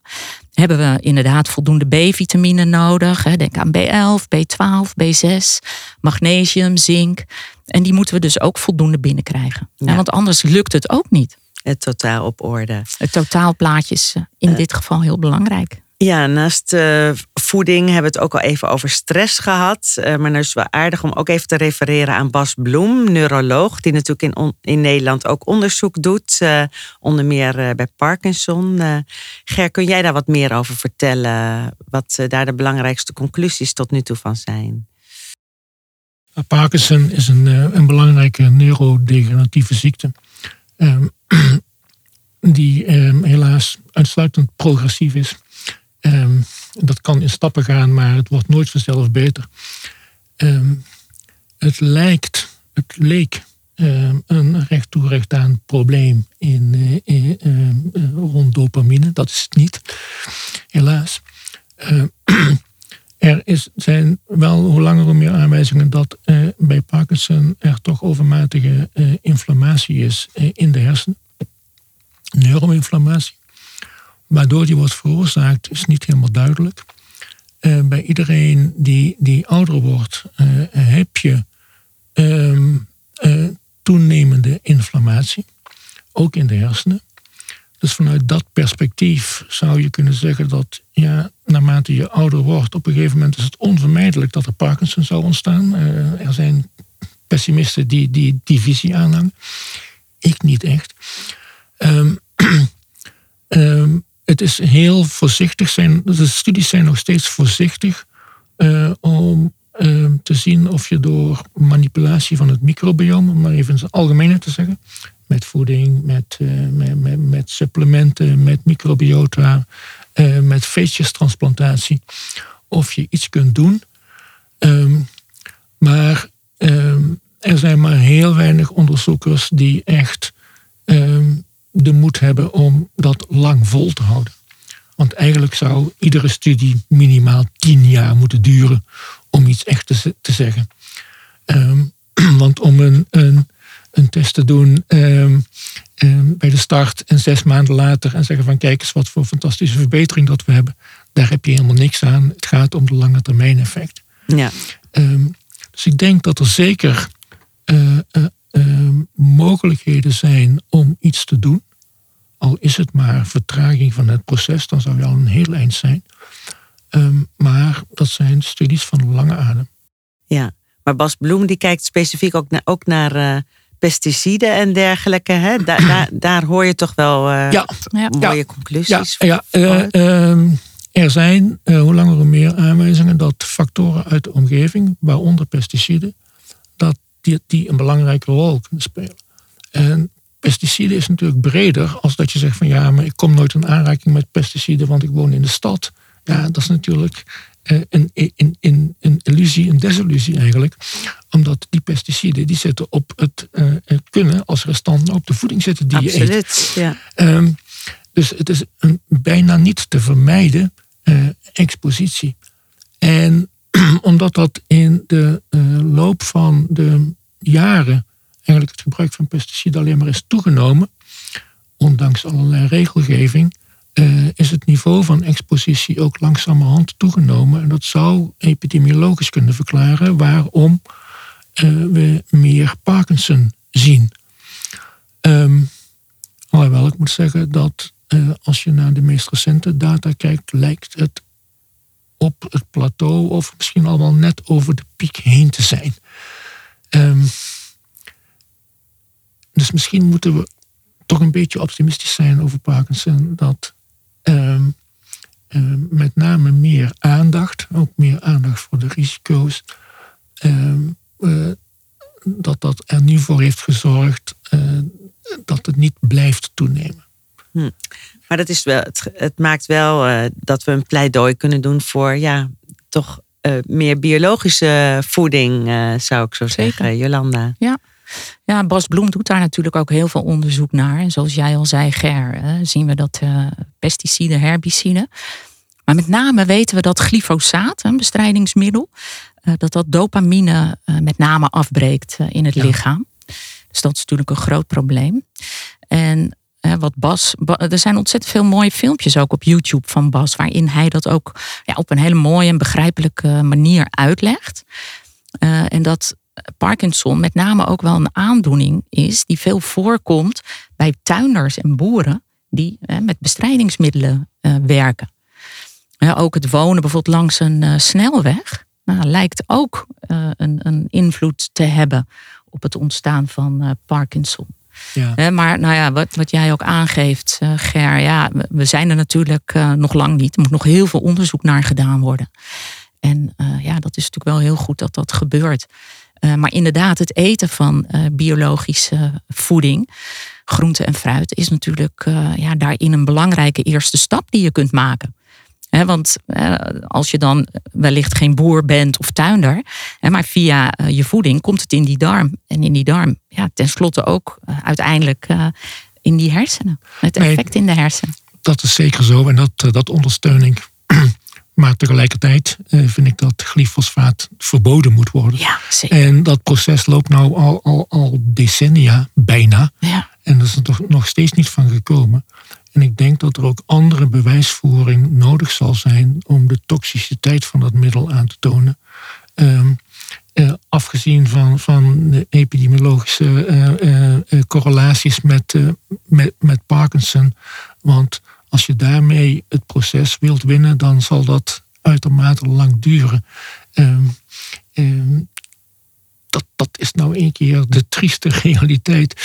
hebben we inderdaad voldoende B-vitamine nodig. Hè. Denk aan B11, B12, B6, magnesium, zink. En die moeten we dus ook voldoende binnenkrijgen. Ja. Want anders lukt het ook niet. Het totaal op orde. Het totaalplaatje is in Uh, dit geval heel belangrijk. Ja, naast uh, voeding hebben we het ook al even over stress gehad. Uh, maar nu is het wel aardig om ook even te refereren aan Bas Bloem, neuroloog, die natuurlijk in, in Nederland ook onderzoek doet. Uh, onder meer bij Parkinson. Ger, kun jij daar wat meer over vertellen? Wat daar de belangrijkste conclusies tot nu toe van zijn? Parkinson is een, een belangrijke neurodegeneratieve ziekte. Um, die um, helaas uitsluitend progressief is. Um, dat kan in stappen gaan, maar het wordt nooit vanzelf beter. Um, het lijkt, het leek um, een recht toe recht aan probleem in, in uh, rond dopamine. Dat is het niet, helaas. er is, zijn wel hoe langer hoe meer aanwijzingen dat uh, bij Parkinson er toch overmatige inflammatie is in de hersenen. Neuroinflammatie. Waardoor die wordt veroorzaakt is niet helemaal duidelijk. Uh, bij iedereen die, die ouder wordt, uh, heb je uh, toenemende inflammatie, ook in de hersenen. Dus vanuit dat perspectief zou je kunnen zeggen dat ja, naarmate je ouder wordt, op een gegeven moment is het onvermijdelijk dat er Parkinson zou ontstaan. er zijn pessimisten die die, visie aanhangen. Ik niet echt. Um, het is heel voorzichtig zijn. De studies zijn nog steeds voorzichtig uh, om uh, te zien of je door manipulatie van het microbiome, om maar even in het algemene te zeggen, met voeding, met, uh, met, met, supplementen, met microbiota, met feestjestransplantatie, of je iets kunt doen. Um, maar um, er zijn maar heel weinig onderzoekers die echt de moed hebben om dat lang vol te houden. Want eigenlijk zou iedere studie minimaal tien jaar moeten duren om iets echt te, te zeggen. Um, want om een, een, een, test te doen um, um, bij de start en zes maanden later en zeggen van kijk eens wat voor fantastische verbetering dat we hebben, daar heb je helemaal niks aan. Het gaat om de lange termijn effect. Ja. dus ik denk dat er zeker uh, uh, Ehm, mogelijkheden zijn om iets te doen. Al is het maar vertraging van het proces, dan zou je al een heel eind zijn. Ehm, maar dat zijn studies van lange adem. Ja, maar Bas Bloem die kijkt specifiek ook naar, ook naar uh, pesticiden en dergelijke. Hè? daar, daar hoor je toch wel uh, ja. mooie ja. conclusies. Ja, ja. Uh, er zijn hoe langer hoe meer aanwijzingen dat factoren uit de omgeving, waaronder pesticiden, die, die een belangrijke rol kunnen spelen. En pesticiden is natuurlijk breder als dat je zegt van ja, maar ik kom nooit in aanraking met pesticiden, want ik woon in de stad. Ja, dat is natuurlijk eh, een, een, een, een illusie, een desillusie eigenlijk. Omdat die pesticiden die zitten op het uh, kunnen als restant op de voeding zitten die Absoluut, je eet. Ja. Um, dus het is een bijna niet te vermijden uh, expositie. En omdat dat in de uh, loop van de jaren eigenlijk het gebruik van pesticiden alleen maar is toegenomen, ondanks allerlei regelgeving, uh, is het niveau van expositie ook langzamerhand toegenomen. En dat zou epidemiologisch kunnen verklaren waarom uh, we meer Parkinson zien. Um, alhoewel ik moet zeggen dat als je naar de meest recente data kijkt, lijkt het op het plateau of misschien al wel net over de piek heen te zijn. Um, dus misschien moeten we toch een beetje optimistisch zijn over Parkinson. Dat um, um, met name meer aandacht, ook meer aandacht voor de risico's, uh, dat dat er nu voor heeft gezorgd uh, dat het niet blijft toenemen. Hm. Maar dat is wel, het, het maakt wel uh, dat we een pleidooi kunnen doen voor ja, toch uh, meer biologische voeding, uh, zou ik zo Zeker. zeggen, Jolanda. Ja. ja, Bas Bloem doet daar natuurlijk ook heel veel onderzoek naar. En zoals jij al zei, Ger, zien we dat pesticiden, herbiciden. Maar met name weten we dat glyfosaat, een bestrijdingsmiddel, dat dat dopamine met name afbreekt in het ja. lichaam. Dus dat is natuurlijk een groot probleem. En wat Bas. Er zijn ontzettend veel mooie filmpjes ook op YouTube van Bas, waarin hij dat ook ja, op een hele mooie en begrijpelijke manier uitlegt. Uh, en dat Parkinson met name ook wel een aandoening is die veel voorkomt bij tuinders en boeren die uh, met bestrijdingsmiddelen uh, werken. ook het wonen bijvoorbeeld langs een uh, snelweg. Nou, lijkt ook een, een, invloed te hebben op het ontstaan van Parkinson. Ja. maar nou ja, wat, wat jij ook aangeeft, Ger, ja, we zijn er natuurlijk nog lang niet. Er moet nog heel veel onderzoek naar gedaan worden. En ja, dat is natuurlijk wel heel goed dat dat gebeurt. maar inderdaad, het eten van biologische voeding groente en fruit is natuurlijk ja, daarin een belangrijke eerste stap die je kunt maken. Want als je dan wellicht geen boer bent of tuinder, maar via uh, je voeding komt het in die darm. En in die darm, ja, tenslotte ook uiteindelijk in die hersenen. Het effect in de hersenen. Dat is zeker zo en dat, dat ondersteun ik. Maar tegelijkertijd vind ik dat glyfosfaat verboden moet worden. Ja, zeker. En dat proces loopt nou al, al, al decennia bijna. Ja. En dat is er toch nog steeds niet van gekomen. En ik denk dat er ook andere bewijsvoering nodig zal zijn om de toxiciteit van dat middel aan te tonen. Ehm, eh, afgezien van, van de epidemiologische eh, eh, correlaties met, met, met Parkinson. Want als je daarmee het proces wilt winnen, dan zal dat uitermate lang duren. Ehm, ehm, dat, dat is nou een keer de trieste realiteit.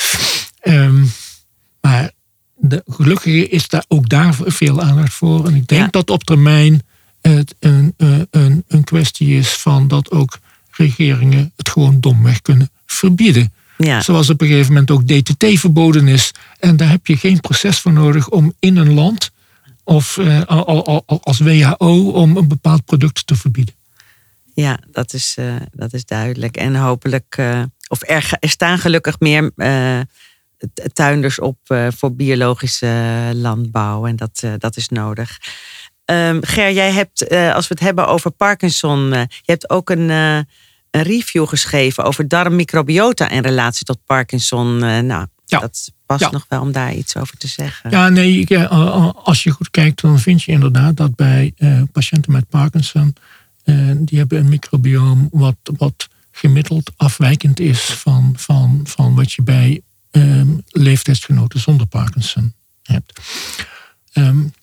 Maar de, gelukkig is daar ook daar veel aandacht voor. En ik denk dat op termijn het een, een, een kwestie is van dat ook regeringen het gewoon domweg kunnen verbieden. Ja. Zoals op een gegeven moment ook DTT verboden is. En daar heb je geen proces voor nodig om in een land of uh, als WHO om een bepaald product te verbieden. Ja, dat is, uh, dat is duidelijk. En hopelijk, uh, of er, er, staan gelukkig meer tuinders op uh, voor biologische landbouw. En dat, uh, dat is nodig. Um, Ger, jij hebt, uh, als we het hebben over Parkinson, je hebt ook een, een review geschreven over darmmicrobiota in relatie tot Parkinson. nou, ja. dat past ja. nog wel om daar iets over te zeggen. Ja, nee, als je goed kijkt, dan vind je inderdaad dat bij patiënten met Parkinson, die hebben een microbioom wat, wat gemiddeld afwijkend is van, van, van wat je bij um, leeftijdsgenoten zonder Parkinson hebt. Um,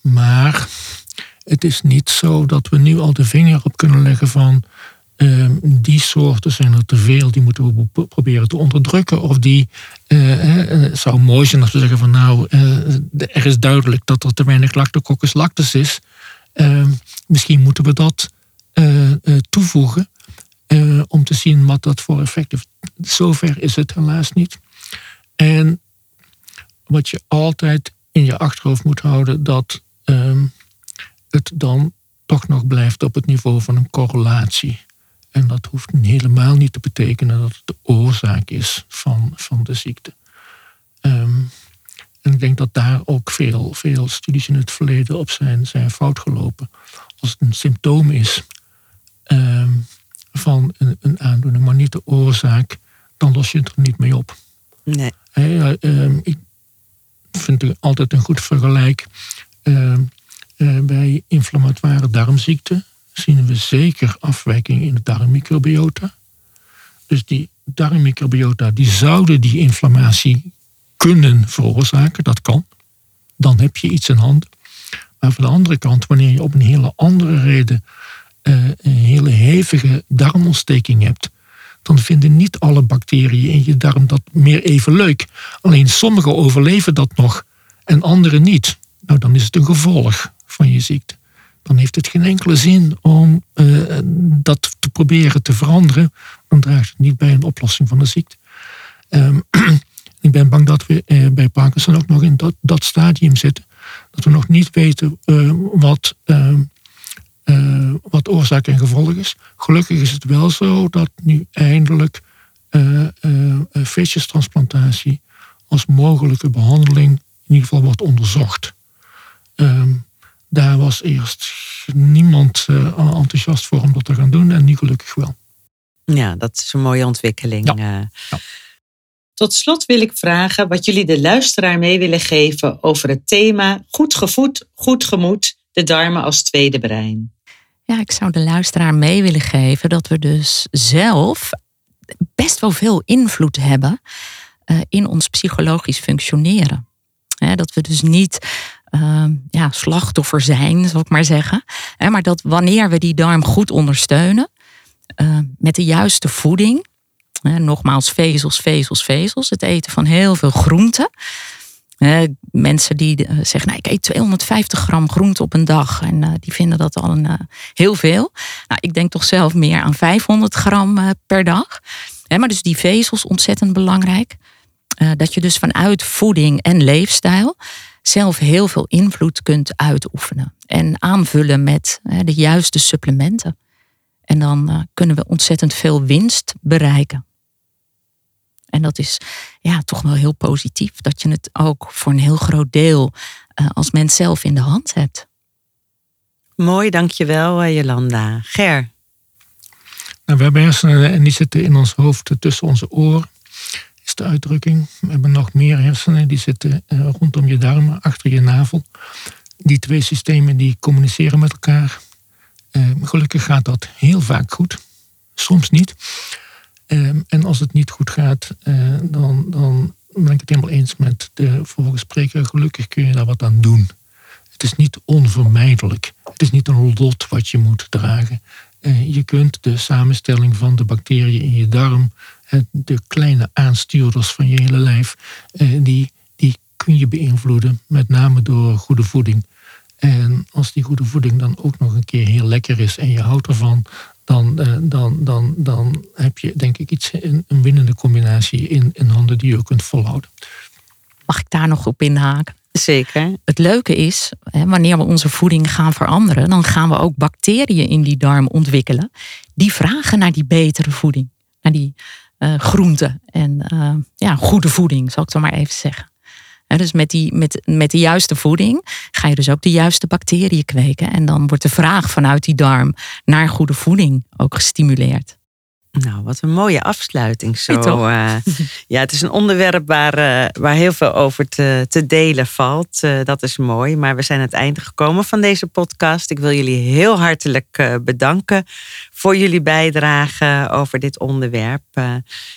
maar het is niet zo dat we nu al de vinger op kunnen leggen van um, die soorten zijn er te veel, die moeten we proberen te onderdrukken. Of die, uh, het zou mooi zijn als we zeggen van nou, uh, er is duidelijk dat er te weinig lactococcus lactis is. Misschien moeten we dat uh, toevoegen om te zien wat dat voor effect heeft. Zover is het helaas niet. En wat je altijd in je achterhoofd moet houden, dat um, het dan toch nog blijft op het niveau van een correlatie. En dat hoeft helemaal niet te betekenen dat het de oorzaak is van, van de ziekte. Um, en ik denk dat daar ook veel, veel studies in het verleden op zijn, zijn fout gelopen. Als het een symptoom is um, van een, een aandoening, maar niet de oorzaak, dan los je het er niet mee op. Nee. Ehm, ik vind het altijd een goed vergelijk. Ehm, eh, bij inflammatoire darmziekten zien we zeker afwijking in de darmmicrobiota. Dus die darmmicrobiota die zouden die inflammatie kunnen veroorzaken, dat kan. Dan heb je iets in hand. Maar van de andere kant, wanneer je op een hele andere reden uh, een hele hevige darmontsteking hebt, dan vinden niet alle bacteriën in je darm dat meer even leuk. Alleen sommige overleven dat nog en andere niet. Nou, dan is het een gevolg van je ziekte. Dan heeft het geen enkele zin om uh, dat te proberen te veranderen. Dan draagt het niet bij een oplossing van de ziekte. Um, ik ben bang dat we uh, bij Parkinson ook nog in dat, dat stadium zitten. Dat we nog niet weten uh, wat ehm, uh, wat oorzaak en gevolg is. Gelukkig is het wel zo dat nu eindelijk uh, uh, als mogelijke behandeling in ieder geval wordt onderzocht. Ehm, daar was eerst niemand enthousiast voor om dat te gaan doen en nu gelukkig wel. Ja, dat is een mooie ontwikkeling. Ja. Ja. Tot slot wil ik vragen wat jullie de luisteraar mee willen geven over het thema goed gevoed, goed gemoed, de darmen als tweede brein. Ja, ik zou de luisteraar mee willen geven dat we dus zelf best wel veel invloed hebben uh, in ons psychologisch functioneren. dat we dus niet ehm, ja, slachtoffer zijn, zal ik maar zeggen. Maar dat wanneer we die darm goed ondersteunen, ehm, met de juiste voeding, nogmaals vezels, vezels, vezels, het eten van heel veel groenten. Mensen die eh, zeggen, nou, ik eet 250 gram groente op een dag. En uh, die vinden dat al een, uh, heel veel. Nou, ik denk toch zelf meer aan 500 gram per dag. maar dus die vezels ontzettend belangrijk. dat je dus vanuit voeding en leefstijl zelf heel veel invloed kunt uitoefenen. En aanvullen met de juiste supplementen. En dan kunnen we ontzettend veel winst bereiken. En dat is ja, toch wel heel positief. Dat je het ook voor een heel groot deel uh, als mens zelf in de hand hebt. Mooi, dankjewel uh, Jolanda. Ger? Nou, we hebben hersenen en die zitten in ons hoofd tussen onze oren. Is de uitdrukking. We hebben nog meer hersenen die zitten uh, rondom je darmen, achter je navel. Die twee systemen die communiceren met elkaar. gelukkig gaat dat heel vaak goed. Soms niet. Ehm, en als het niet goed gaat, eh, dan, dan ben ik het helemaal eens met de vorige spreker. Gelukkig kun je daar wat aan doen. Het is niet onvermijdelijk. Het is niet een lot wat je moet dragen. Uh, je kunt de samenstelling van de bacteriën in je darm, de kleine aanstuurders van je hele lijf, die, die kun je beïnvloeden, met name door goede voeding. En als die goede voeding dan ook nog een keer heel lekker is en je houdt ervan, dan, uh, dan, dan, dan heb je denk ik iets, een, een winnende combinatie in, in handen die je ook kunt volhouden. Mag ik daar nog op inhaken? Zeker. Het leuke is, wanneer we onze voeding gaan veranderen, dan gaan we ook bacteriën in die darm ontwikkelen. Die vragen naar die betere voeding, naar die uh, groenten en uh, ja, goede voeding, zal ik zo maar even zeggen dus met, die, met, met de juiste voeding ga je dus ook de juiste bacteriën kweken. En dan wordt de vraag vanuit die darm naar goede voeding ook gestimuleerd. Wat een mooie afsluiting zo. Uh, ja, het is een onderwerp waar, uh, waar heel veel over te, te delen valt. Uh, dat is mooi. Maar we zijn aan het einde gekomen van deze podcast. Ik wil jullie heel hartelijk bedanken voor jullie bijdrage over dit onderwerp.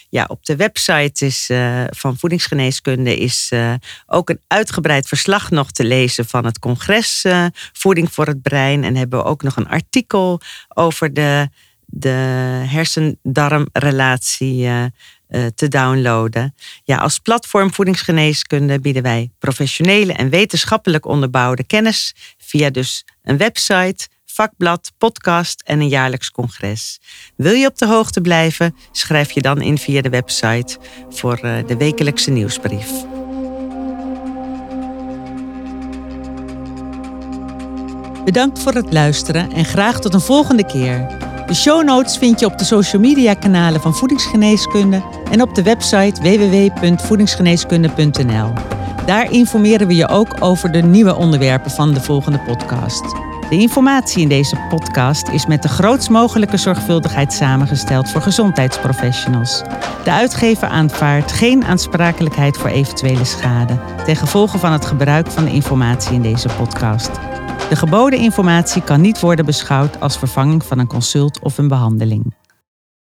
ja, op de website is, van Voedingsgeneeskunde is ook een uitgebreid verslag nog te lezen van het congres Voeding voor het Brein. En hebben we ook nog een artikel over de de hersen-darm-relatie uh, te downloaden. Ja, als platform voedingsgeneeskunde bieden wij professionele en wetenschappelijk onderbouwde kennis via dus een website, vakblad, podcast en een jaarlijks congres. Wil je op de hoogte blijven? Schrijf je dan in via de website voor uh, de wekelijkse nieuwsbrief. Bedankt voor het luisteren en graag tot een volgende keer. De show notes vind je op de social media kanalen van Voedingsgeneeskunde en op de website www.voedingsgeneeskunde.nl. Daar informeren we je ook over de nieuwe onderwerpen van de volgende podcast. De informatie in deze podcast is met de grootst mogelijke zorgvuldigheid samengesteld voor gezondheidsprofessionals. De uitgever aanvaardt geen aansprakelijkheid voor eventuele schade ten gevolge van het gebruik van de informatie in deze podcast. De geboden informatie kan niet worden beschouwd als vervanging van een consult of een behandeling.